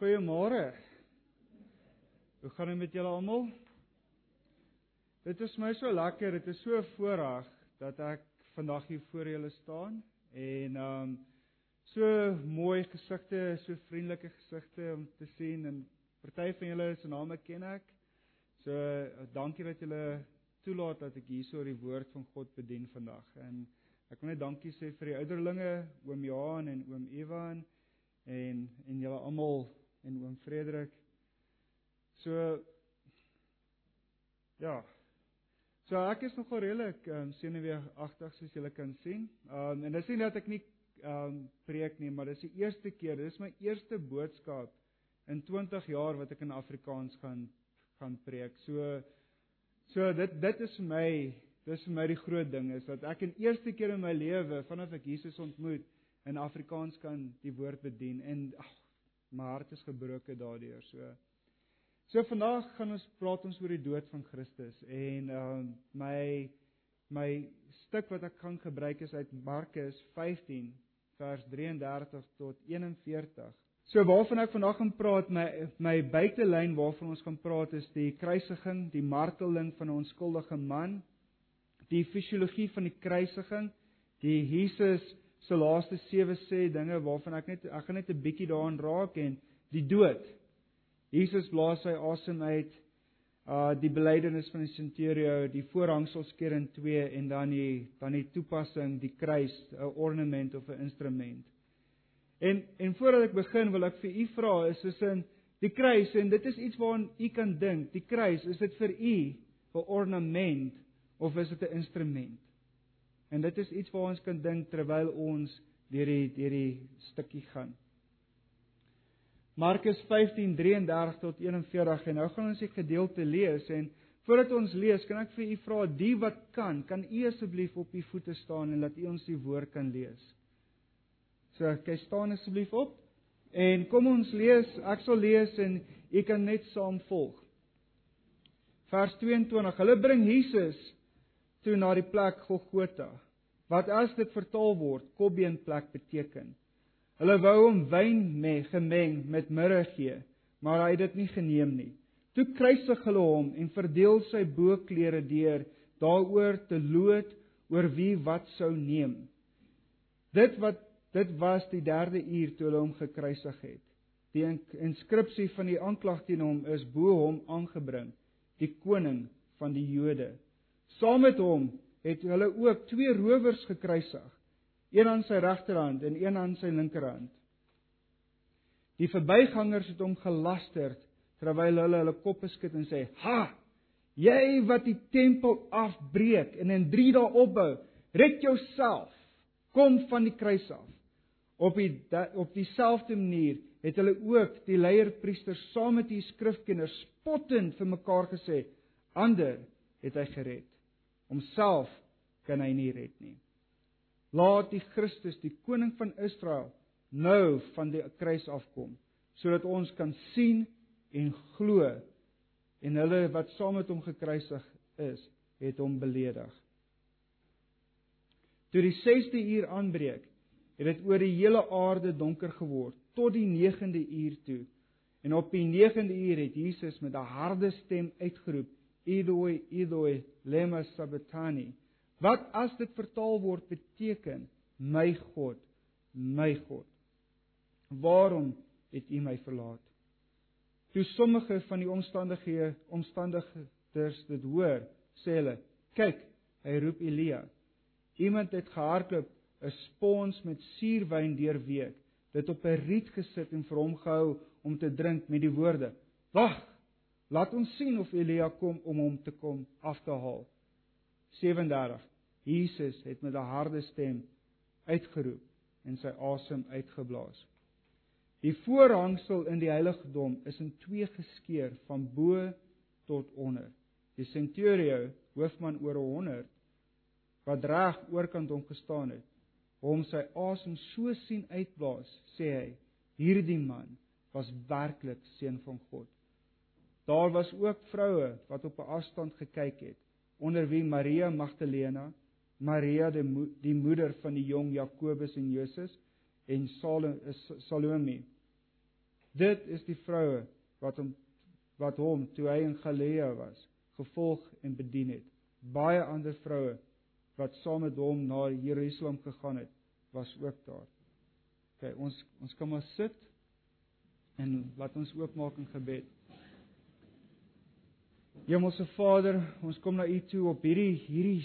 Goeiemôre. Hoe gaan dit met julle almal? Dit is my so lekker, dit is so voorreg dat ek vandag hier voor julle staan en um so mooi gesigte, so vriendelike gesigte om te sien en party van julle se name ken ek. So dankie dat julle toelaat dat ek hierso die woord van God bedien vandag. En ek wil net dankie sê vir die ouderlinge, oom Johan en oom Evan en en julle almal en oom Frederik. So ja. So ek is nogal redelik um, senuweeagtig soos julle kan sien. Um en dis nie dat ek nie um preek nie, maar dis die eerste keer, dis my eerste boodskap in 20 jaar wat ek in Afrikaans gaan gaan preek. So so dit dit is vir my dis vir my die groot ding is dat ek in eerste keer in my lewe vanaf ek Jesus ontmoet in Afrikaans kan die woord bedien en ag my hart is gebroken daardeur. So So vandag gaan ons praat ons oor die dood van Christus en ehm uh, my my stuk wat ek gaan gebruik is uit Markus 15 vers 33 tot 41. So waarvan ek vandag gaan praat my my buitelyn waarvan ons gaan praat is die kruisiging, die marteling van 'n onskuldige man, die fisiologie van die kruisiging, die Jesus se laaste sewe sê dinge waarvan ek net ek gaan net 'n bietjie daaraan raak en die dood Jesus blaas sy asem uit. Uh die belydenis van die centurio, die voorhangsel skeer in twee en dan die dan die toepassing, die kruis, 'n ornament of 'n instrument. En en voordat ek begin, wil ek vir u vra, is in die kruis en dit is iets waaraan u kan dink. Die kruis, is dit vir u 'n ornament of is dit 'n instrument? En dit is iets waar ons kan dink terwyl ons deur die deur die stukkie gaan. Markus 15:33 tot 41 en nou gaan ons die gedeelte lees en voordat ons lees, kan ek vir u vra die wat kan, kan u asseblief op u voete staan en laat u ons die woord kan lees. So, kyk staan asseblief op en kom ons lees, ek sal lees en u kan net saam volg. Vers 22. Hulle bring Jesus toe na die plek Golgotha wat as dit vertaal word, Kobbeenplek beteken. Hulle wou hom wyn mee gemeng met mirre gee, maar hy het dit nie geneem nie. Toe kruisig hulle hom en verdeel sy boklere deur daaroor te loot oor wie wat sou neem. Dit wat dit was die derde uur toe hulle hom gekruisig het. Die inskripsie van die aanklag teen hom is bo hom aangebring, die koning van die Jode. Saam met hom het hulle ook twee rowers gekruisig een aan sy regterhand en een aan sy linkerhand. Die verbygangers het hom gelaster terwyl hulle hulle koppe skud en sê: "Ha! Jy wat die tempel afbreek en in 3 dae opbou, red jouself. Kom van die kruis af." Op die op dieselfde manier het hulle ook die leierpriesters saam met die skrifkenners spottend vir mekaar gesê: "Ander het hy gered. Homself kan hy nie red nie." Laat die Christus, die koning van Israel, nou van die kruis afkom, sodat ons kan sien en glo en hulle wat saam met hom gekruisig is, het hom beledig. Toe die 6de uur aanbreek, het dit oor die hele aarde donker geword tot die 9de uur toe. En op die 9de uur het Jesus met 'n harde stem uitgeroep: "Eloi, Eloi, lema sabachthani?" Wat as dit vertaal word beteken my God, my God. Waarom het U my verlaat? Toe sommige van die omstandighede omstandiges dit hoor, sê hulle: "Kyk, hy roep Elia." Iemand het gehardloop 'n spons met suurwyn deurweek, dit op 'n riet gesit en vir hom gehou om te drink met die woorde: "Wag, laat ons sien of Elia kom om hom te kom af te haal." 37 Jesus het met 'n harde stem uitgeroep en sy asem uitgeblaas. Die voorhangsel in die heiligdom is in twee geskeur van bo tot onder. Die centurio, hoofman oor 100, wat reg oorkant hom gestaan het, hom sy asem so sien uitblaas, sê hy: "Hierdie man was werklik seun van God." Daar was ook vroue wat op 'n afstand gekyk het, onder wie Maria Magdalena, Maria die, mo die moeder van die jong Jakobus en Josef en Salome Dit is die vroue wat hom wat hom toe hy in Galilea was, gevolg en bedien het. Baie ander vroue wat saam met hom na Jerusalem gegaan het, was ook daar. OK, ons ons kan maar sit en laat ons oopmaak in gebed. Hemelse Vader, ons kom na U toe op hierdie hierdie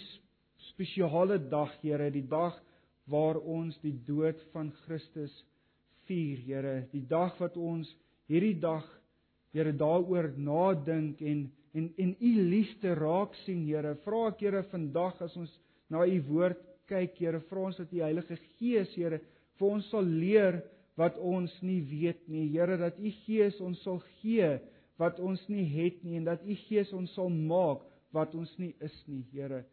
spesiale dag, Here, die dag waar ons die dood van Christus vier, Here, die dag wat ons hierdie dag Here daaroor nadink en en en u liefde raak sien, Here. Vra ek Here vandag as ons na u woord kyk, Here, vra ons dat die Heilige Gees, Here, vir ons sal leer wat ons nie weet nie. Here, dat u Gees ons sal gee wat ons nie het nie en dat u Gees ons sal maak wat ons nie is nie, Here.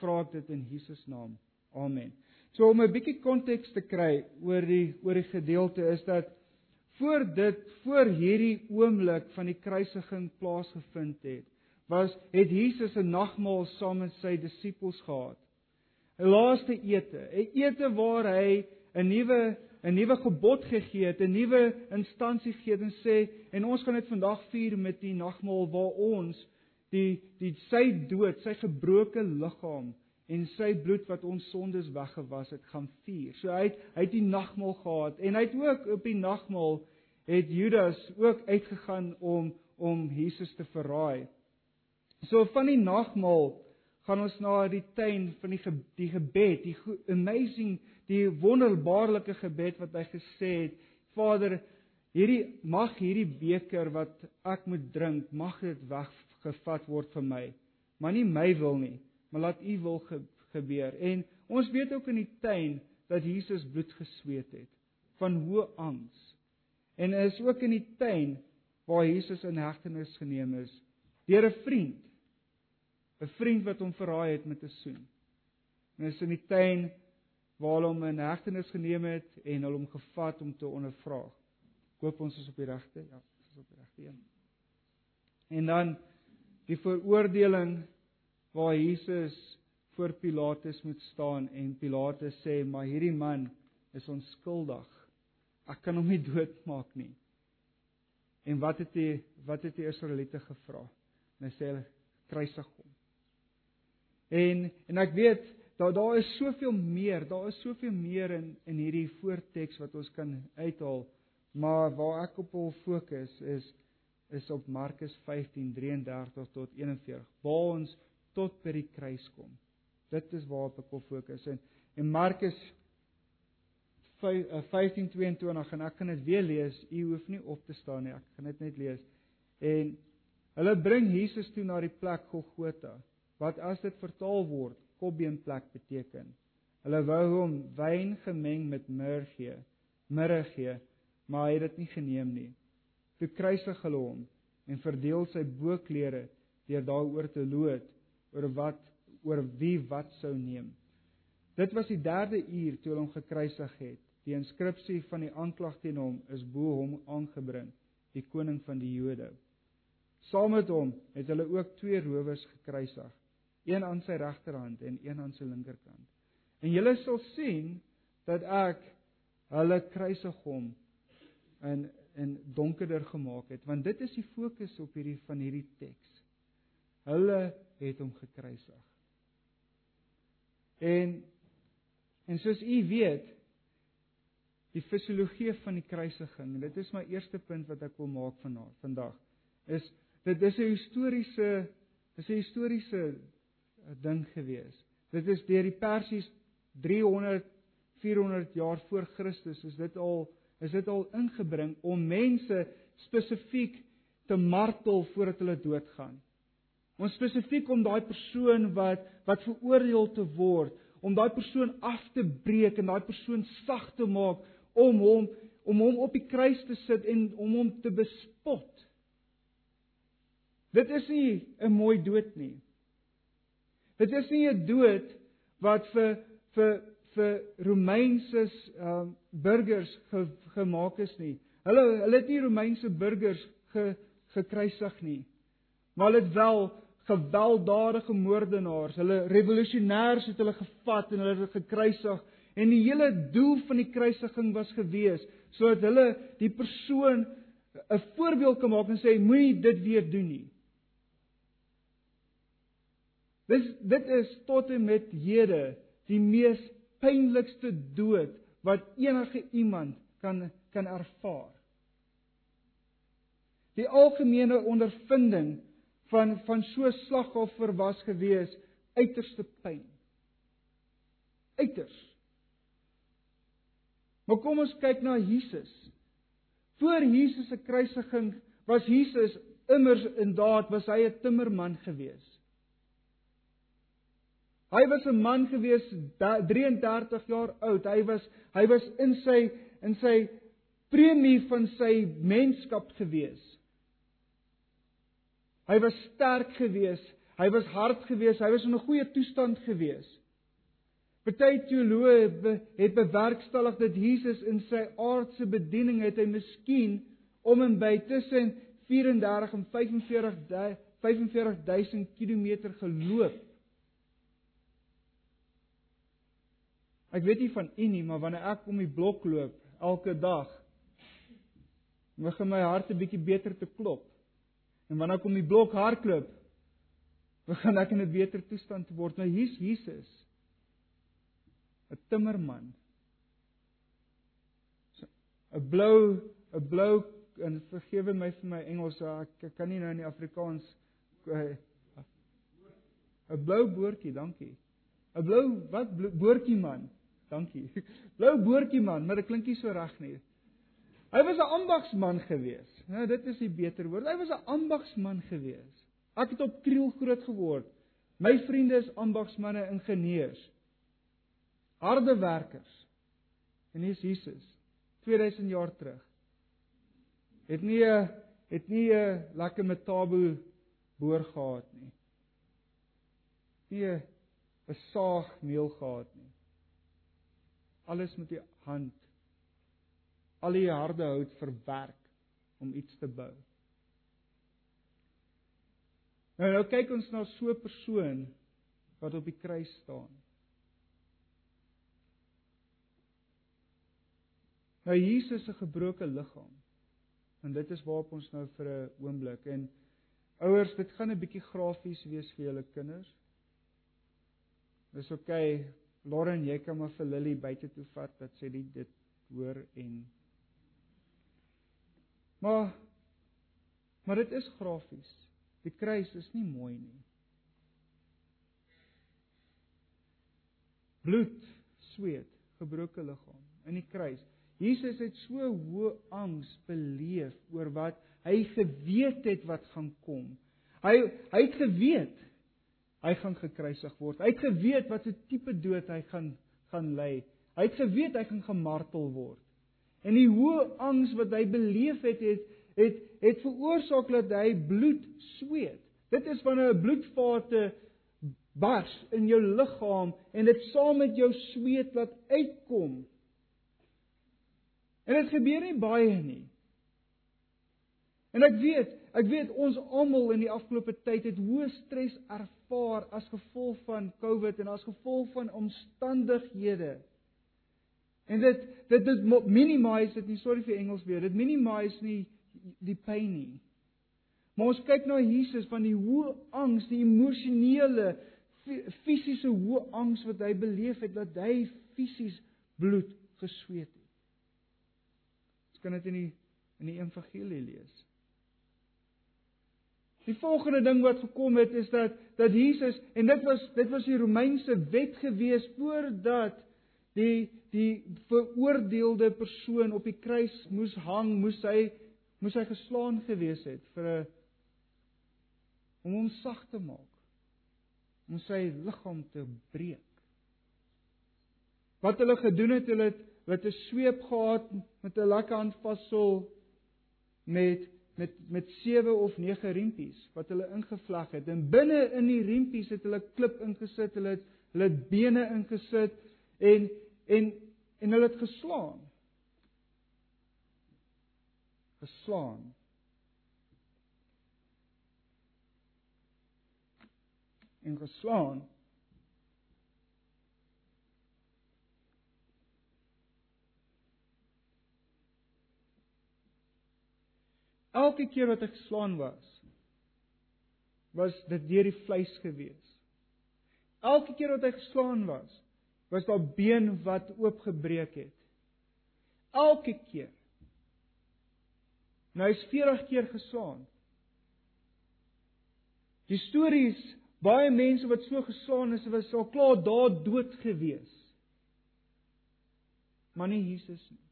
Vra ek dit in Jesus naam. Amen. So om 'n bietjie konteks te kry oor die oor die gedeelte is dat voor dit voor hierdie oomblik van die kruisiging plaasgevind het, was het Jesus 'n nagmaal saam met sy disippels gehad. 'n Laaste ete, 'n ete waar hy 'n nuwe 'n nuwe gebod gegee het, 'n nuwe instansie gegee en sê en ons gaan dit vandag vier met die nagmaal waar ons die die sy dood, sy gebroke liggaam en sy bloed wat ons sondes weggewas het gaan vier. So hy het hy het die nagmaal gehad en hy het ook op die nagmaal het Judas ook uitgegaan om om Jesus te verraai. So van die nagmaal gaan ons na die tuin van die ge, die gebed, die amazing, die wonderbaarlike gebed wat hy gesê het, Vader, hierdie mag hierdie beker wat ek moet drink, mag dit weggevat word van my. Maar nie my wil nie, maar laat U wil ge, gebeur. En ons weet ook in die tuin dat Jesus bloed gesweet het van hoë angs. En is ook in die tuin waar Jesus in hegtenis geneem is deur 'n vriend. 'n Vriend wat hom verraai het met 'n soen. En is in die tuin waar hulle hom in hegtenis geneem het en hulle hom gevat om te ondervra. Koop ons is op die regte? Ja, ons is op die regte een. En dan die veroordeling waar Jesus voor Pilatus moet staan en Pilatus sê maar hierdie man is onskuldig ek kan hom nie doodmaak nie. En wat het die wat het die Israeliete gevra? En hy sê hulle kruisig hom. En en ek weet daar daar is soveel meer, daar is soveel meer in in hierdie voorteks wat ons kan uithaal, maar waar ek op wil fokus is is op Markus 15:33 tot 41. Waar ons tot by die kruis kom. Dit is waarop ek wil fokus en en Markus 15:22 eh, en ek kan dit weer lees. U hoef nie op te staan nie. Ek gaan dit net lees. En hulle bring Jesus toe na die plek Golgotha wat as dit vertaal word kopbeenplek beteken. Hulle wou hom wyn gemeng met myrrh gee, myrrh gee, maar hy het dit nie geneem nie. Toe kruisig hulle hom en verdeel sy boklere deur daaroor te loot oor wat oor wie wat sou neem. Dit was die derde uur toe hulle hom gekruisig het. Die inskripsie van die aanklag teen hom is bo hom aangebring, die koning van die Jode. Saam met hom het hulle ook twee rowers gekruisig, een aan sy regterhand en een aan sy linkerkant. En julle sal sien dat ek hulle kruisig hom in in donkerder gemaak het, want dit is die fokus op hierdie van hierdie teks. Hulle het hom gekruisig. En en soos u weet, die fisiologie van die kruisiging. Dit is my eerste punt wat ek wil maak vanaand, vandag. Is dit is 'n historiese is 'n historiese ding gewees. Dit is deur die Persies 300 400 jaar voor Christus is dit al is dit al ingebring om mense spesifiek te martel voordat hulle doodgaan. Ons spesifiek om daai persoon wat wat veroordeel te word, om daai persoon af te breek en daai persoon sag te maak om hom om hom op die kruis te sit en om hom te bespot. Dit is nie 'n mooi dood nie. Dit is nie 'n dood wat vir vir vir Romeinse um, burgers ge, gemaak is nie. Hulle hulle het nie Romeinse burgers ge, gekruisig nie. Maar het wel gewelddadige moordenaars, hulle revolusionêers het hulle gevat en hulle gekruisig En die hele doel van die kruisiging was gewees sodat hulle die persoon 'n voorbeeld kan maak en sê moenie dit weer doen nie. Dis dit is tot en met hede die mees pynlikste dood wat enige iemand kan kan ervaar. Die algemene ondervinding van van so slagoffer was gewees uiterste pyn. Uiters. Maar kom ons kyk na Jesus. Voor Jesus se kruisiging was Jesus immers in daad was hy 'n timmerman gewees. Hy was 'n man gewees 33 jaar oud. Hy was hy was in sy in sy premie van sy menskap gewees. Hy was sterk gewees. Hy was hard gewees. Hy was in 'n goeie toestand gewees. Party teoloë het bewerkstellig dat Jesus in sy aardse bediening het hy miskien om en by tussen 34 en 45 45000 km geloop. Ek weet nie van u nie, maar wanneer ek om die blok loop elke dag, begin my hart 'n bietjie beter te klop. En wanneer ek om die blok hardloop, begin ek in 'n beter toestand te word. Nou hier's Jesus. 'n Timmerman. 'n blou 'n blou en vergewe my vir my Engels, ek, ek kan nie nou in die Afrikaans 'n blou boortjie, dankie. 'n Blou wat boortjie man. Dankie. Blou boortjie man, maar dit klink nie so reg nie. Hy was 'n ambagsman gewees. Nou dit is die beter woord. Hy was 'n ambagsman gewees. Ek het op Kriel groot geword. My vriende is ambagsmande, ingenieurs. Harde werkers. En hier's Jesus 2000 jaar terug. Het nie 'n het nie 'n lekker metabo boor gehad nie. Nie 'n saag meel gehad nie alles met die hand al die harde hout verwerk om iets te bou. Nou nou kyk ons na so 'n persoon wat op die kruis staan. Nou Jesus se gebroke liggaam. En dit is waarop ons nou vir 'n oomblik en ouers, dit gaan 'n bietjie grafies wees vir julle kinders. Dis oké, okay, Lauren, jy kan maar vir Lily buite toe vat dat sy dit hoor en Maar maar dit is grafies. Die kruis is nie mooi nie. Bloed, sweet, gebroke liggaam in die kruis. Jesus het so hoë angs beleef oor wat hy geweet het wat gaan kom. Hy hy het geweet hy gaan gekruisig word. Hy het geweet wat 'n tipe dood hy gaan gaan ly. Hy het geweet hy gaan gemartel word. En die hoë angs wat hy beleef het, het het het veroorsaak dat hy bloed sweet. Dit is wanneer 'n bloedvate bars in jou liggaam en dit saam met jou sweet laat uitkom. En dit gebeur nie baie nie. En ek weet, ek weet ons almal in die afgelope tyd het hoë stres ervaar as gevolg van COVID en as gevolg van omstandighede. En dit dit dit minimize dit nie sorry vir Engels weer. Dit minimize nie die pyn nie. Maar ons kyk na Jesus van die hoë angs, die emosionele fisiese hoë angs wat hy beleef het dat hy fisies bloed gesweet het. Ons kan dit in die in die evangelie lees. Die volgende ding wat gekom het is dat dat Jesus en dit was dit was die Romeinse wet gewees voordat die die veroordeelde persoon op die kruis moes hang, moes hy moes hy geslaan gewees het vir 'n om hom sag te maak om sy liggaam te breek. Wat hulle gedoen het, hulle het het 'n sweep gehad met 'n lekker handvassel met met met sewe of nege riempies wat hulle ingevleg het en binne in die riempies het hulle klip ingesit, hulle het hulle het bene ingesit en en en hulle het geslaan. Geslaan. En geslaan. Elke keer wat hy geslaan was, was dit deur die vleis gewees. Elke keer wat hy geslaan was, was daar been wat oopgebreek het. Elke keer. Nou hy's 40 keer geslaan. Die stories baie mense wat so geslaan is, was al klaar daar dood gewees. Maar nie Jesus nie.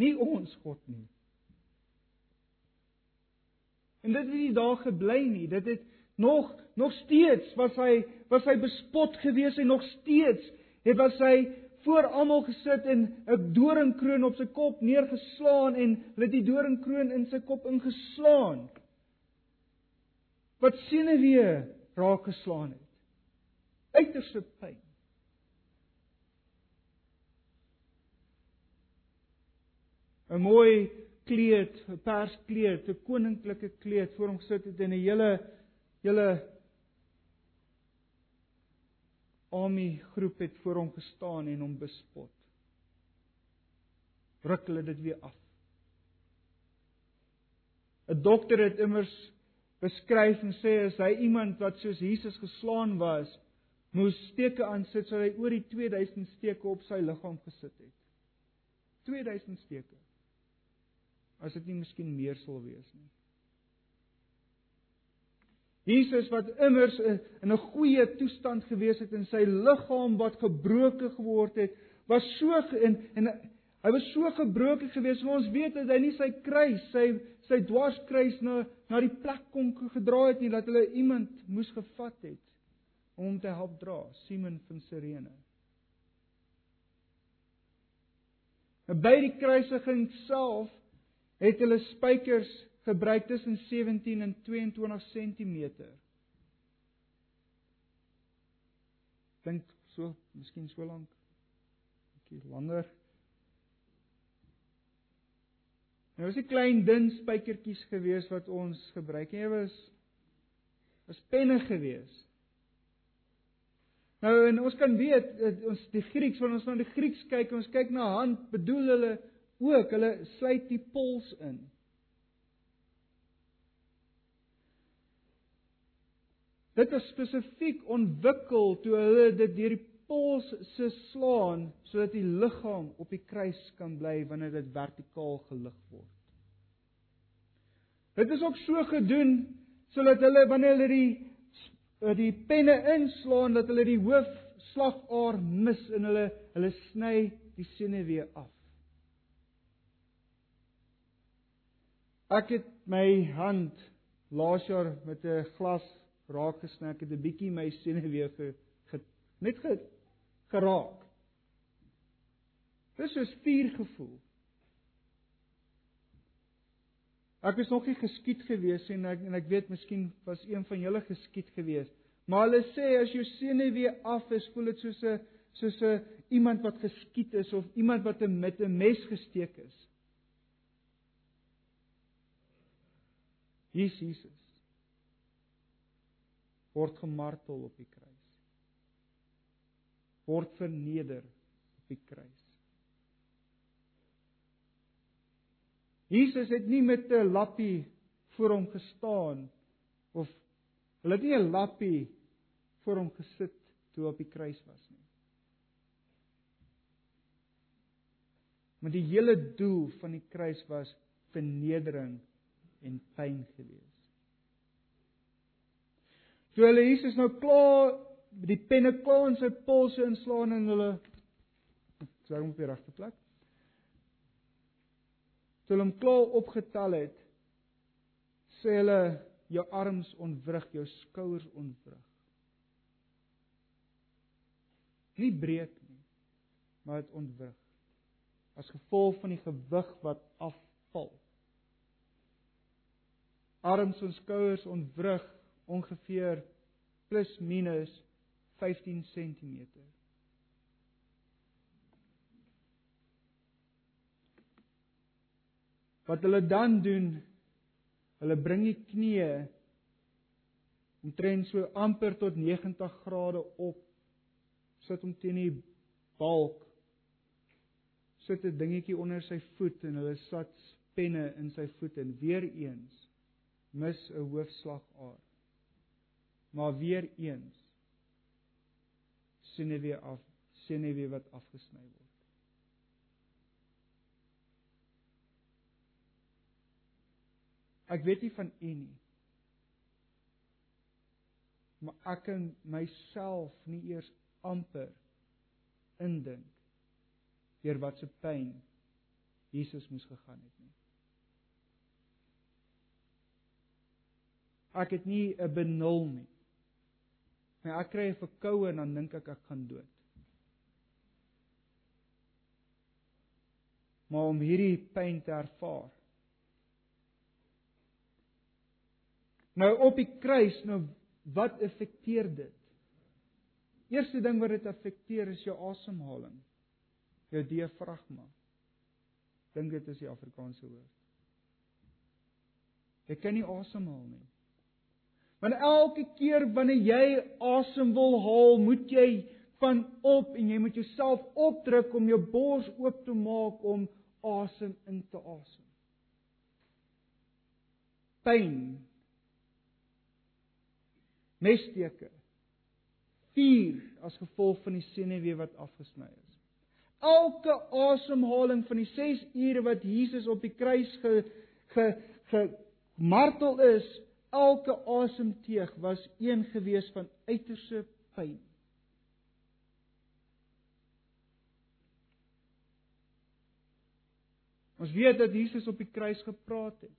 Nie ons God nie. En dit het nie daar gebly nie. Dit het nog nog steeds was hy was hy bespot gewees en nog steeds het was hy voor almal gesit en 'n doringkroon op sy kop neergeslaan en hulle die doringkroon in sy kop ingeslaan. Wat senuwee raak geslaan het. Uiterste pyn. ‘n mooi kleed, 'n pers kleed, 'n koninklike kleed voor hom gesit het en 'n hele hele army groep het voor hom gestaan en hom bespot. Ruk hulle dit weer af. 'n Dokter het immers beskryf en sê as hy iemand wat soos Jesus geslaan was, moes steke aansit sodat hy oor die 2000 steke op sy liggaam gesit het. 2000 steke as dit nie miskien meer sal wees nie. Jesus wat immers in 'n goeie toestand gewees het en sy liggaam wat gebroken geword het, was so en en hy was so gebroken gewees. Ons weet dat hy nie sy kruis, sy sy dwarskruis na na die plek kon gedra het nie dat hulle iemand moes gevat het om hom te help dra, Simon van Sirene. By die kruisiging self het hulle spykers gebruik tussen 17 en 22 cm. Dink so, miskien so lank. bietjie langer. Nou was dit klein dun spykertjies gewees wat ons gebruik het. Dit was was penne gewees. Nou en ons kan weet ons die Grieks wanneer ons na die Grieks kyk, ons kyk na hand, bedoel hulle ook, hulle sluit die pols in. Dit is spesifiek ontwikkel toe hulle dit deur die pols se slaan sodat die liggaam op die kruis kan bly wanneer dit vertikaal gelig word. Dit is ook so gedoen sodat hulle wanneer hulle die die penne inslaan dat hulle die hoofslagaar mis en hulle hulle sny die senuwee af. Ek het my hand laas jaar met 'n glas raak gesny. Ek het 'n bietjie my senuwee ge, ge net ge, geraak. Dis so 'n spier gevoel. Ek is nog nie geskiet gewees en ek en ek weet miskien was een van julle geskiet gewees. Maar hulle sê as jou senuwee af is, voel dit soos 'n soos 'n iemand wat geskiet is of iemand wat 'n met 'n mes gesteek is. Hier Jesus. Word gemartel op die kruis. Word verneder op die kruis. Jesus het nie met 'n lappie voor hom gestaan of hulle het nie 'n lappie voor hom gesit toe op die kruis was nie. Maar die hele doel van die kruis was vernedering en pyn gewees. Toe hulle Jesus nou klaar die penne klaar in sy polse inslaan en hulle sê hom op die regte plek. Toe hulle hom klaar opgetel het, sê hulle jou arms ontwrig, jou skouers ontwrig. Nie breek nie, maar dit ontwrig. As gevolg van die gewig wat afval arms en skouers ontwrig ongeveer plus minus 15 cm. Wat hulle dan doen, hulle bring die knieë omtrent so amper tot 90 grade op sit hom teen die balk sit 'n dingetjie onder sy voet en hulle sat penne in sy voet en weer eens mis 'n hoofslagaar. Maar weer eens sien hy weer af, sien hy weer wat afgesny word. Ek weet nie van u nie. Maar ek kan myself nie eers amper indink deur wat se pyn Jesus moes gegaan het nie. Ek het nie 'n benul nie. Maar ek kry 'n verkoue en dan dink ek ek gaan dood. Maar om hierdie pyn te ervaar. Nou op die kruis, nou wat effekteer dit? Eerste ding wat dit effekteer is jou asemhaling. Jou diafragma. Dink dit is die Afrikaanse woord. Jy kan nie asemhaal nie. Want elke keer wanneer jy asem wil haal, moet jy van op en jy moet jouself opdruk om jou bors oop te maak om asem in te asem. Pyn. Messteke. Vuur as gevolg van die senuwee wat afgesny is. Elke asemhaling van die 6 ure wat Jesus op die kruis ge ge gemartel is, elke asemteug was een gewees van uiterse pyn. Ons weet dat Jesus op die kruis gepraat het.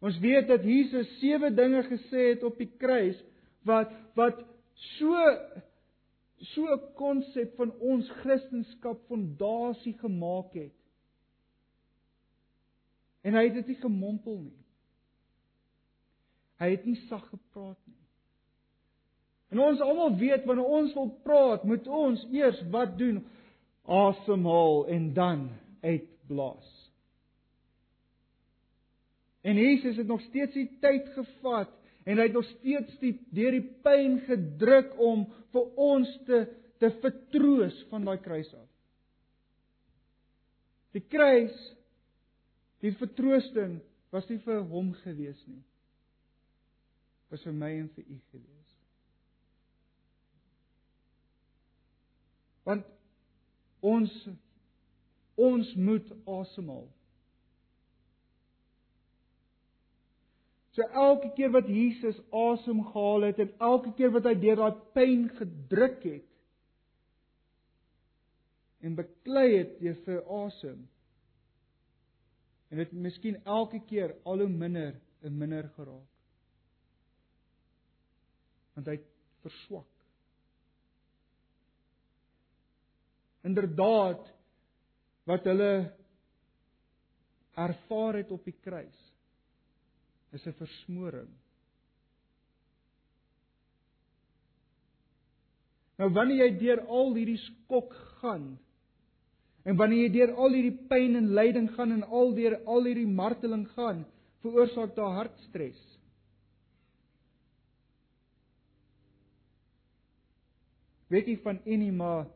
Ons weet dat Jesus sewe dinge gesê het op die kruis wat wat so so 'n konsep van ons Christendom fondasie gemaak het. En hy het dit nie gemompel nie. Hy het nie sag gepraat nie. En ons almal weet wanneer ons wil praat, moet ons eers wat doen? Asemhaal en dan uitblaas. En Jesus het nog steeds die tyd gevat en hy het nog steeds die deur die pyn gedruk om vir ons te te vertroos van daai kruis af. Die kruis die vertroosting was nie vir hom gewees nie was vir my en vir u gewees. Want ons ons moet asemhaal. So elke keer wat Jesus asem gehaal het en elke keer wat hy deur daai pyn gedruk het en beklei het deur sy asem en dit miskien elke keer al hoe minder en minder geraak want hy verswak. Inderdaad wat hulle ervaar het op die kruis is 'n versmoring. Nou wanneer jy deur al hierdie skok gaan en wanneer jy deur al hierdie pyn en lyding gaan en al deur al hierdie marteling gaan, veroorsaak dit hartstres. Weet nie van u nie, maar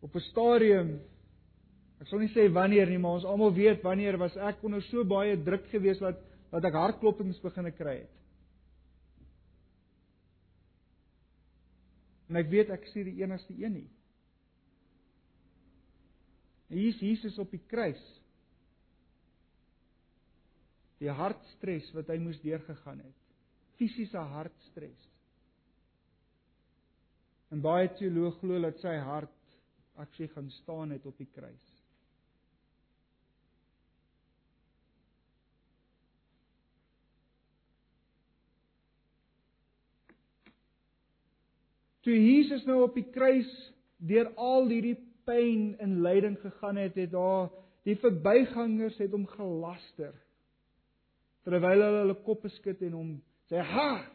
op 'n stadium ek sal nie sê wanneer nie, maar ons almal weet wanneer was ek onder so baie druk gewees wat dat ek hartklopings begine kry het. En ek weet ek sê die enigste een nie. Hier is Jesus op die kruis. Die hartstres wat hy moes deurgegaan het. Fisiese hartstres. En baie teoloë glo dat sy hart aksie gaan staan het op die kruis. Toe Jesus nou op die kruis deur al hierdie pyn en lyding gegaan het, het daar die verbygangers het hom gelaster. Terwyl hulle hulle koppe skud en hom sê: "Ha!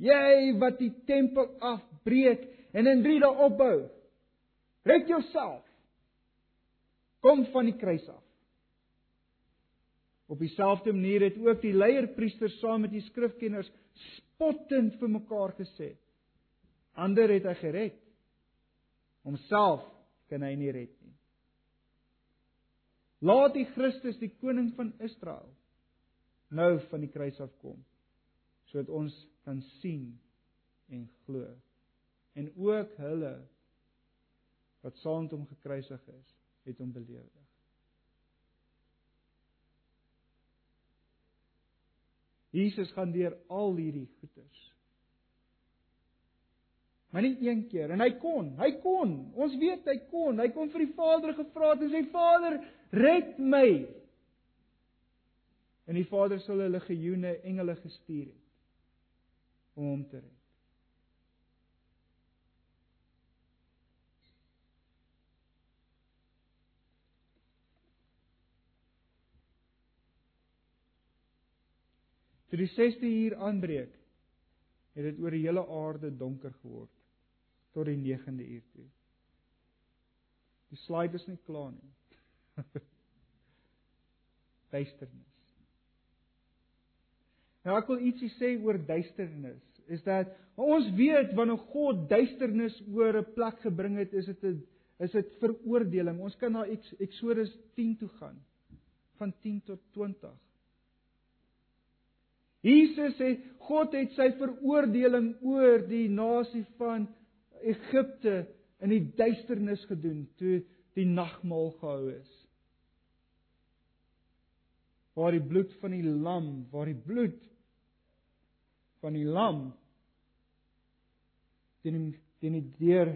Jy wat die tempel afbreek en in 3 dae opbou. Red jouself. Kom van die kruis af. Op dieselfde manier het ook die leierpriesters saam met die skrifkenners spottend vir mekaar gesê: "Ander het hy gered. Homself kan hy nie red nie." Laat die Christus, die koning van Israel, nou van die kruis af kom sodat ons kan sien en glo. En ook hulle wat saam met hom gekruisig is, het hom beleef. Jesus gaan deur al hierdie goeters. Maar nie een keer en hy kon, hy kon. Ons weet hy kon. Hy kon vir die Vader gevra het en sê Vader, red my. En die Vader sal 'n legioene engele gestuur het om hom te red. Toe die 6de uur aanbreek, het dit oor die hele aarde donker geword tot die 9de uur toe. Die slide is nie klaar nie. duisternis. Nou ek wil ietsie sê oor duisternis, is dat ons weet wanneer God duisternis oor 'n plek gebring het, is dit 'n is dit veroordeling. Ons kan na Eksodus 10 toe gaan van 10 tot 20. Jesus sê God het sy veroordeling oor die nasie van Egipte in die duisternis gedoen toe die nagmaal gehou is. Waar die bloed van die lam, waar die bloed van die lam teen teen die deur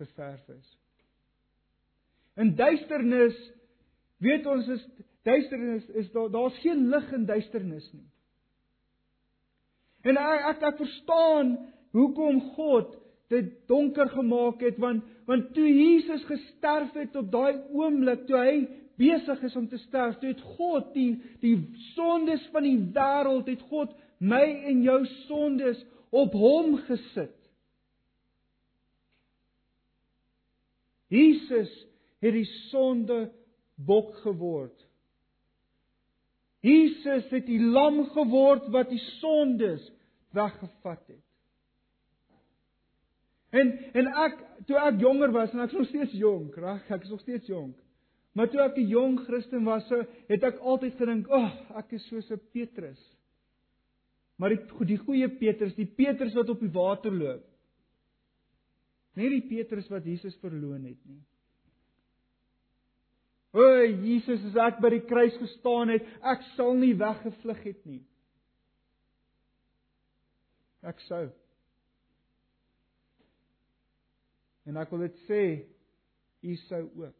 geverf is. In duisternis weet ons is duisternis is daar daar's geen lig in duisternis nie. En ek ek, ek verstaan hoekom God dit donker gemaak het want want toe Jesus gesterf het op daai oomblik toe hy besig is om te sterf, toe het God die die sondes van die wêreld het God my en jou sondes op hom gesit. Jesus het die sonde bok geword. Jesus het die lam geword wat die sondes weggevat het. En en ek toe ek jonger was en ek is nog steeds jonk, reg? Ek is nog steeds jonk. Maar toe ek 'n jong Christen was, het ek altyd gedink, "Ag, oh, ek is soos 'n Petrus." Maar die die goeie Petrus, die Petrus wat op die water loop. Nie die Petrus wat Jesus verloon het nie. O, Jesus, as ek by die kruis gestaan het, ek sal nie weggevlug het nie. Ek sou En ek wil dit sê, u sou ook.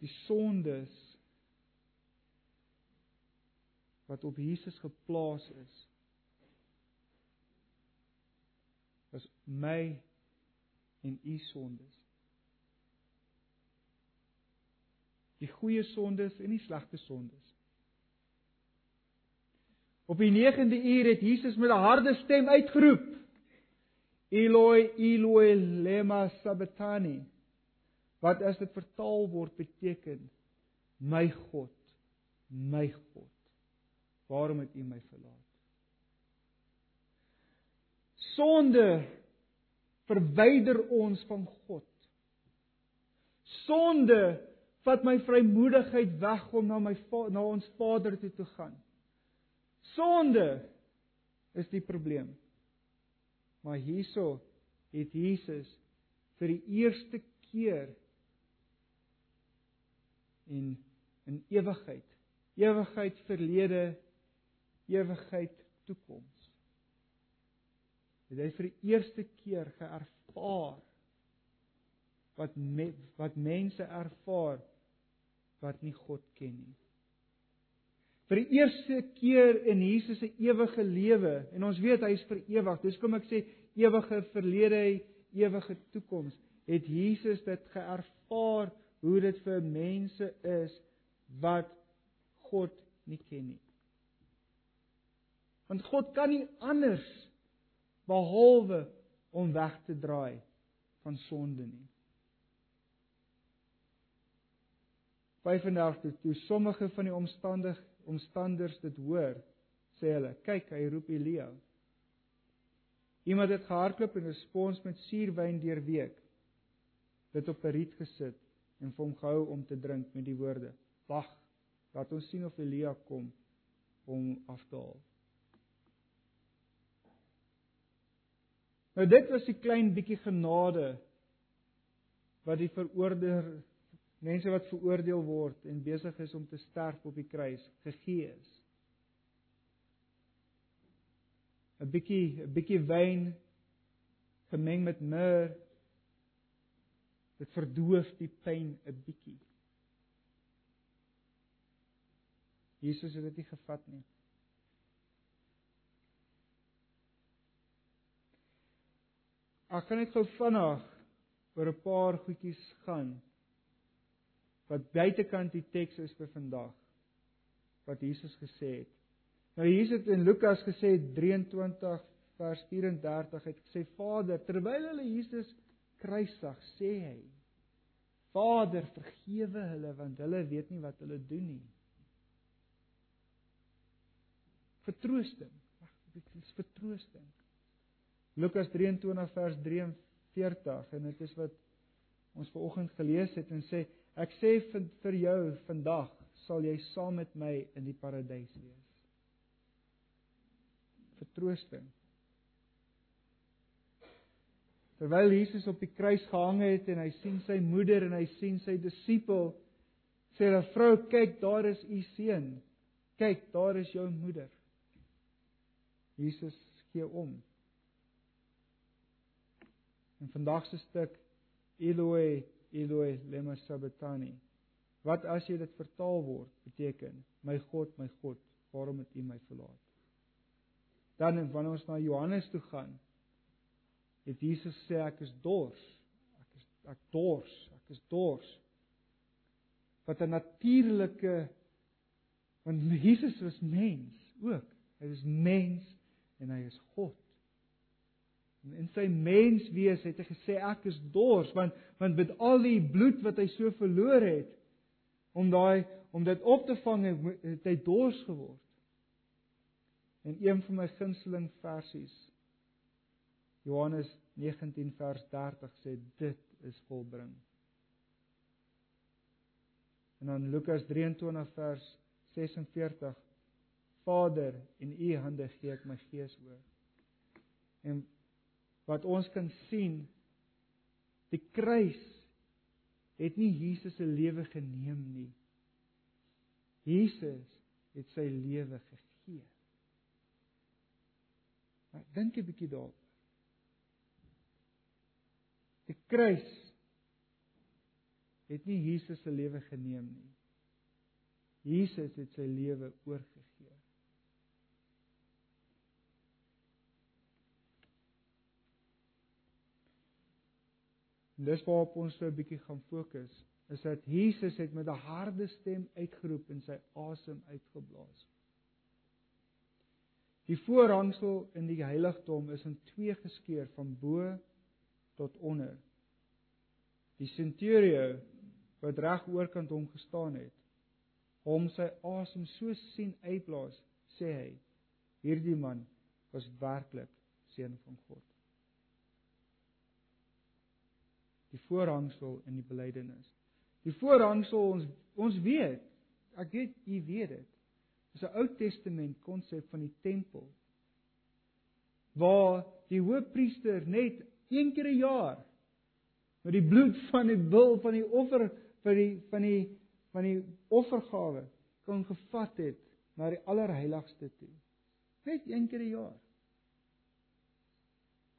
Die sondes wat op Jesus geplaas is is my en u sondes. Die goeie sondes en die slegte sondes. Op die 9de uur het Jesus met 'n harde stem uitgeroep: Eloi, Eloi, lema sabachthani. Wat as dit vertaal word beteken: My God, my God, waarom het U my verlaat? Sonde verwyder ons van God. Sonde vat my vrymoedigheid weg om na my na ons Vader toe te gaan. Sonde is die probleem. Maar hierso het Jesus vir die eerste keer in in ewigheid, ewigheid verlede, ewigheid toekoms. Het hy vir die eerste keer geervaar wat me, wat mense ervaar wat nie God ken nie vir die eerste keer in Jesus se ewige lewe en ons weet hy is vir ewig. Dis kom ek sê ewige verlede, ewige toekoms. Het Jesus dit geervaar hoe dit vir mense is wat God nie ken nie. Want God kan nie anders behalwe om weg te draai van sonde nie. 35 toe sommige van die omstandighede omstanders dit hoor, sê hulle, kyk, hy roep Elia. Iemand het gehardloop en 'n spons met suurwyn deurweek. Dit op 'n riet gesit en vir hom gehou om te drink met die woorde: "Wag, laat ons sien of Elia kom om af te haal." Nou dit was die klein bietjie genade wat die veroordeel mense wat veroordeel word en besig is om te sterf op die kruis gegee is. 'n bietjie 'n bietjie wyn gemeng met myrrh dit verdoof die pyn 'n bietjie. Jesus het dit nie gevat nie. Ek kan net gou vinnig oor 'n paar goedjies gaan wat buitekant die teks is vir vandag wat Jesus gesê het. Nou Jesus het in Lukas gesê 23 vers 34 het gesê Vader terwyl hulle Jesus kruisig sê hy Vader vergewe hulle want hulle weet nie wat hulle doen nie. Vertroosting. Wag, dit is vertroosting. Lukas 23 vers 43 en dit is wat ons ver oggend gelees het en sê ek sê vir, vir jou vandag sal jy saam met my in die paradys wees. Vertroosting. Terwyl Jesus op die kruis gehang het en hy sien sy moeder en hy sien sy disipel sê 'n vrou kyk daar is u seun. Kyk daar is jou moeder. Jesus gee om. In vandag se stuk Eloi Eloi lema sabachthani. Wat as jy dit vertaal word beteken my God my God waarom het U my verlaat? Dan wanneer ons na Johannes toe gaan het Jesus sê ek is dors. Ek is ek dors, ek is dors. Wat 'n natuurlike want Jesus was mens ook. Hy was mens en hy is God. In sy menswees het hy gesê ek is dors want want met al die bloed wat hy so verloor het om daai om dit op te vang het hy dors geword. En een van my gunsteling versies Johannes 19 vers 30 sê dit is volbring. En dan Lukas 23 vers 46 Vader in u hande gee ek my gees oor. En wat ons kan sien die kruis het nie Jesus se lewe geneem nie. Jesus het sy lewe gegee. Maar dink 'n bietjie daaroor. Die kruis het nie Jesus se lewe geneem nie. Jesus het sy lewe oorgegee. Dis waarop ons so 'n bietjie gaan fokus, is dat Jesus het met 'n harde stem uitgeroep en sy asem uitgeblaas. Die voorhangsel in die heiligdom is in twee geskeur van bo tot onder. Die centurio wat reg oorkant hom gestaan het, hom sy asem so sien uitblaas, sê hy: Hierdie man was werklik seun van God. Die voorhangsel in die belydenis. Die voorhangsel ons ons weet, ek weet u weet dit. Dis 'n Ou Testament konsep van die tempel waar die hoofpriester net een keer 'n jaar met die bloed van die bul van die offer vir die van die van die offergawe kon gevat het na die allerheiligste toe. Net een keer 'n jaar.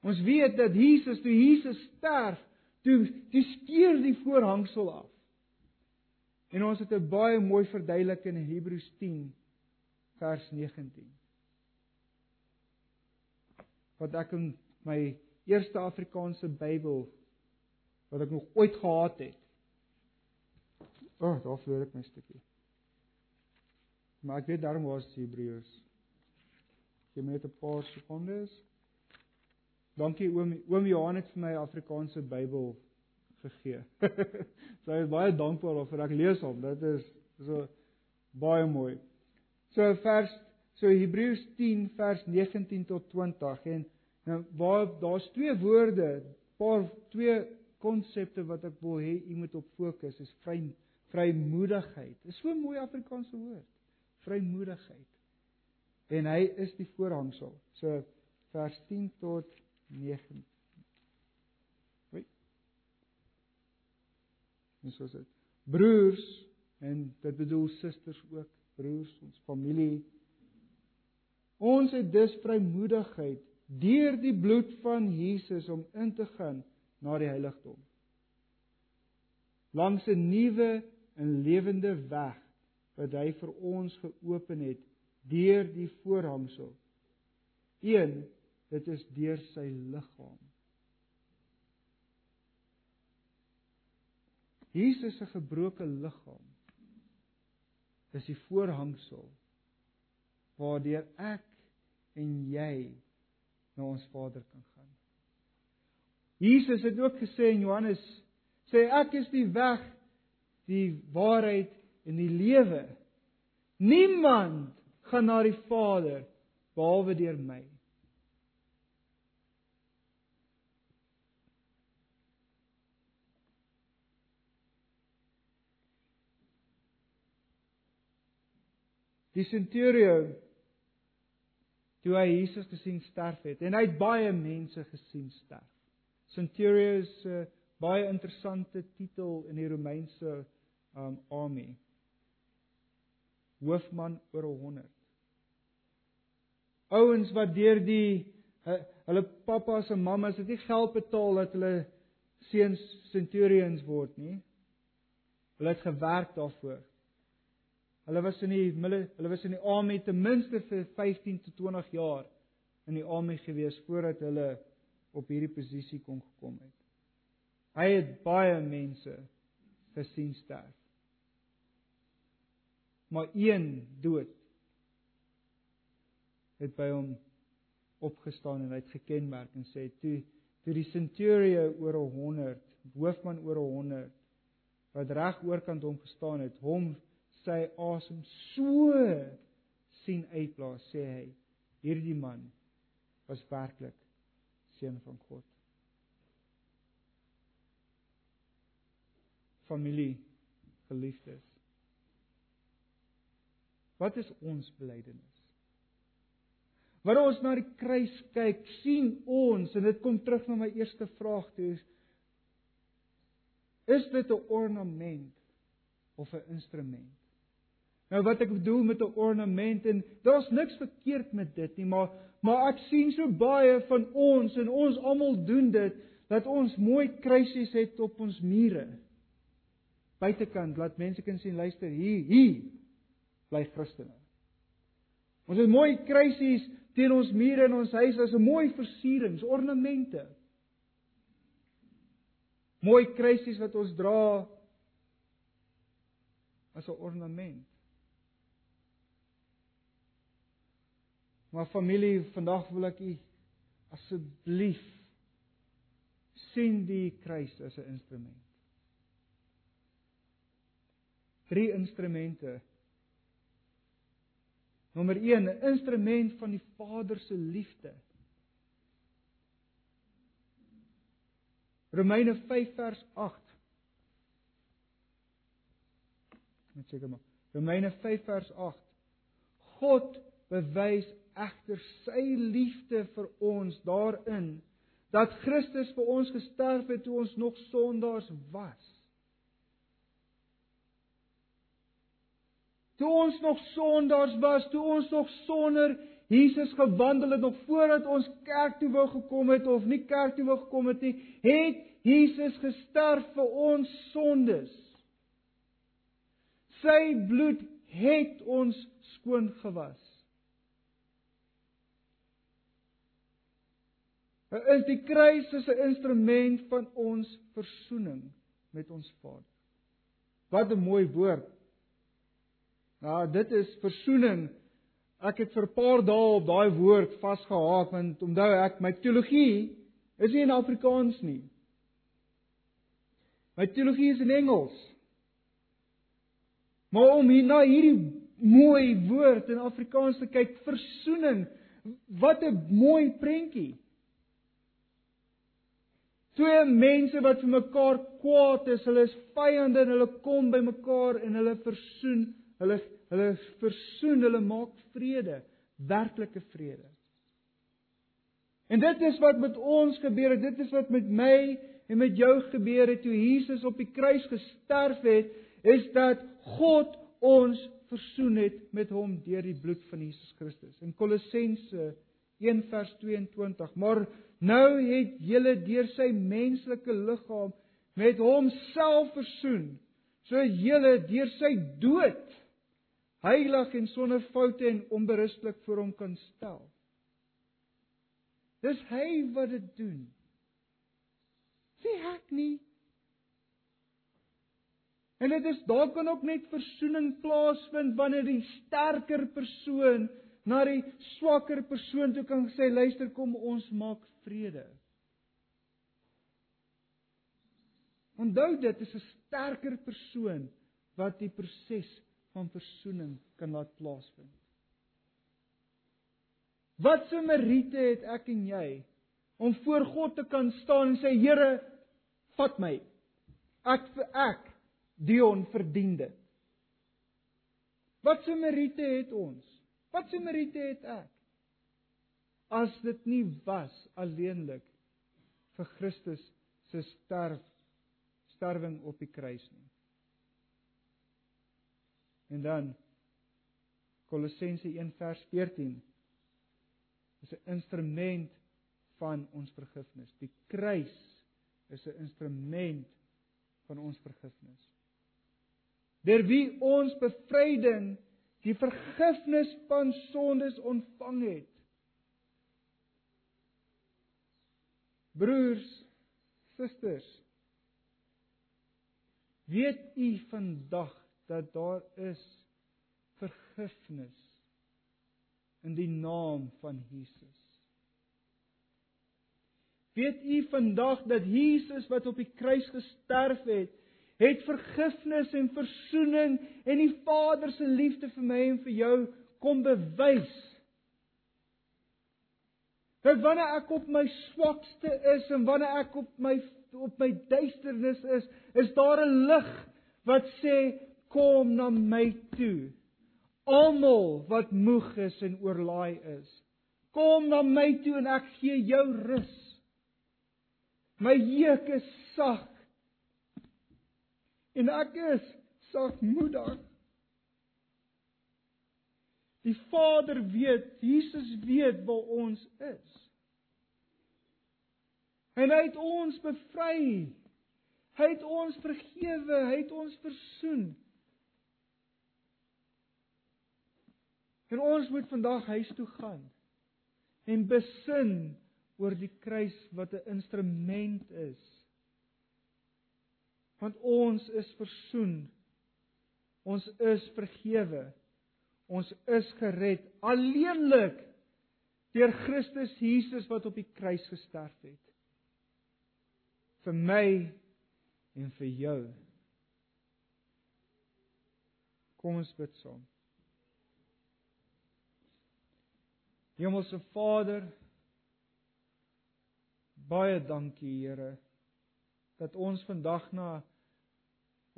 Ons weet dat Jesus toe Jesus sterf, toe toe skeur die voorhangsel af. En ons het 'n baie mooi verduideliking in Hebreërs 10 vers 19. Wat ek in my eerste Afrikaanse Bybel wat ek nog ooit gehad het. O, oh, daar vloer ek my stukkie. Maar ek weet daarom was Hebreërs. Jy moet 'n paar sekondes Dankie oom oom Johan het vir my Afrikaanse Bybel gegee. so hy is baie dankbaar daarvoor. Ek lees hom. Dit is so baie mooi. So vers so Hebreërs 10 vers 19 tot 20 en Nou waar daar's twee woorde, paar twee konsepte wat ek wil hê u moet op fokus is vry vrymoedigheid. Dis so 'n mooi Afrikaanse woord. Vrymoedigheid. En hy is die voorhangsel. So vers 10 tot 19. Hoi. Dis so dit. Broers en dit bedoel susters ook, broers, ons familie. Ons het dus vrymoedigheid deur die bloed van Jesus om in te gaan na die heiligdom. Langs 'n nuwe en lewende weg wat hy vir ons geopen het deur die voorhangsel. 1 dit is deur sy liggaam. Jesus se gebroke liggaam is die voorhangsel waardeur ek en jy na ons Vader kan gaan. Jesus het ook gesê in Johannes sê ek is die weg, die waarheid en die lewe. Niemand gaan na die Vader behalwe deur my. Die centurion toe hy Jesus gesien sterf het en hy het baie mense gesien sterf. Centurion is 'n uh, baie interessante titel in die Romeinse um army. Hoofman oor 100. Ouens wat deur die uh, hulle pappas en mammas het nie geld betaal dat hulle seuns centurions word nie. Hulle het gewerk daarvoor. Hulle was in die hulle was in die army ten minste vir 15 tot 20 jaar in die army gewees voordat hulle op hierdie posisie kon gekom het. Hy het baie mense gesien sterf. Maar een dood het by hom opgestaan en hy het gekenmerk en sê toe toe die centurion oor 100, hoofman oor 100 wat reg oorkant hom gestaan het, hom sy asem so sien uitblaas, sê hy, hierdie man was werklik seun van God. Familie, geliefdes. Wat is ons belydenis? Wanneer ons na die kruis kyk, sien ons en dit kom terug na my eerste vraag toe is is dit 'n ornament of 'n instrument? Nou wat ek bedoel met 'n ornament en daar's niks verkeerd met dit nie, maar maar ek sien so baie van ons en ons almal doen dit dat ons mooi kruisies het op ons mure. Buitekant laat mense kan sien, luister, hier, hier bly Christene. Ons het mooi kruisies teen ons mure in ons huis as 'n mooi versierings, ornamente. Mooi kruisies wat ons dra as 'n ornament. Maar familie, vandag wil ek u asseblief sien die kruis as 'n instrument. Drie instrumente. Nommer 1, 'n instrument van die Vader se liefde. Romeine 5 vers 8. Net seker maar. Romeine 5 vers 8. God bewys egter sy liefde vir ons daarin dat Christus vir ons gesterf het toe ons nog sondaars was. Toe ons nog sondaars was, toe ons nog sonder Jesus gewandel het nog voordat ons kerk toe wou gekom het of nie kerk toe wou gekom het nie, het Jesus gesterf vir ons sondes. Sy bloed het ons skoon gewas. Is die kruis is 'n instrument van ons versoening met ons Vader. Wat 'n mooi woord. Nou dit is versoening. Ek het vir 'n paar dae op daai woord vasgehaak want onthou ek my teologie is nie in Afrikaans nie. My teologie is in Engels. Maar om hier na hierdie mooi woord in Afrikaans te kyk, versoening, wat 'n mooi prentjie. Twee mense wat vir mekaar kwaad is, hulle is vyande en hulle kom by mekaar en hulle versoen, hulle hulle versoen, hulle maak vrede, werklike vrede. En dit is wat met ons gebeur het, dit is wat met my en met jou gebeur het toe Jesus op die kruis gesterf het, is dat God ons versoen het met hom deur die bloed van Jesus Christus. In Kolossense 1:22, maar nou het julle deur sy menslike liggaam met hom self versoen, so julle deur sy dood heilig en sonder foute en onberispelik voor hom kan stel. Dis hy wat dit doen. Sê ek nie. En dit is daar kan ook net versoening plaasvind wanneer die sterker persoon na die swakker persoon toe kan sê luister kom ons maak vrede. Onthou dit is 'n sterker persoon wat die proses van versoening kan laat plaasvind. Wat se meriete het ek en jy om voor God te kan staan en sê Here, vat my. Ek vir ek Dion verdien dit. Wat se meriete het ons? Wat se meriete het ek? As dit nie was alleenlik vir Christus se sterf sterwing op die kruis nie. En dan Kolossense 1 vers 14 is 'n instrument van ons vergifnis. Die kruis is 'n instrument van ons vergifnis. Deur wie ons bevryding, die vergifnis van sondes ontvang het. Broers, susters, weet u vandag dat daar is vergifnis in die naam van Jesus. Weet u vandag dat Jesus wat op die kruis gesterf het, het vergifnis en verzoening en die Vader se liefde vir my en vir jou kom bewys. Dat wanneer ek op my swakste is en wanneer ek op my op my duisternis is, is daar 'n lig wat sê kom na my toe almal wat moeg is en oorlaai is. Kom na my toe en ek gee jou rus. My juk is sag. En ek is sagmoedig. Die Vader weet, Jesus weet waar ons is. En hy het ons bevry. Hy het ons vergewe, hy het ons versoen. En ons moet vandag huis toe gaan en besin oor die kruis wat 'n instrument is. Want ons is versoen. Ons is vergewe. Ons is gered alleenlik deur Christus Jesus wat op die kruis gesterf het. vir my en vir jou. Kom ons bid saam. Hemelse Vader, baie dankie Here dat ons vandag na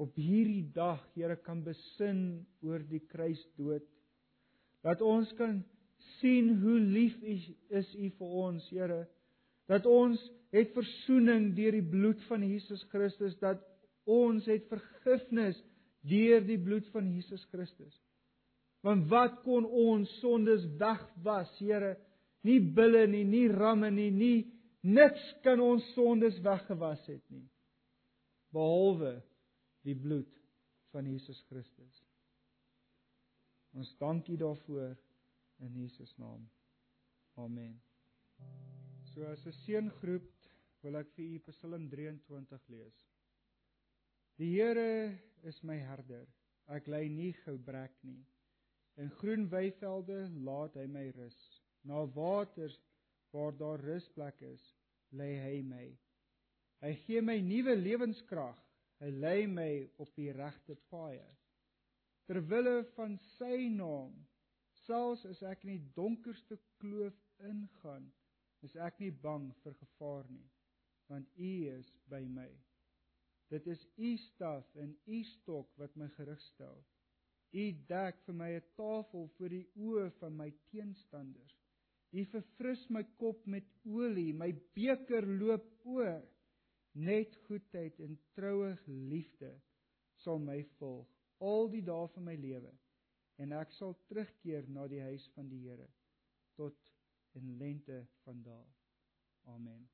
op hierdie dag Here kan besin oor die kruisdood. Dat ons kan sien hoe lief U is U vir ons, Here. Dat ons het verzoening deur die bloed van Jesus Christus, dat ons het vergifnis deur die bloed van Jesus Christus. Want wat kon ons sondes wegwas, Here? Nie bulle nie, nie ramme nie, nie niks kan ons sondes weggewas het nie. Behalwe die bloed van Jesus Christus. Ons dankie daarvoor in Jesus naam. Amen. So as 'n seëngroep wil ek vir u Psalm 23 lees. Die Here is my herder. Ek ly nie gebrek nie. In groen weivelde laat hy my rus. Na waters waar daar rusplek is, lê hy my. Hy gee my nuwe lewenskrag. Hy lei my op die regte paaie. Ter wille van sy naam, selfs as ek in die donkerste kloof ingaan, is ek nie bang vir gevaar nie. want U is by my. Dit is U staf en U stok wat my gerig stel. U dek vir my 'n tafel voor die oë van my teenstanders. U verfris my kop met olie, my beker loop oor. Net goedheid en troue liefde sal my volg al die dae van my lewe en ek sal terugkeer na die huis van die Here tot in lente van dae. Amen.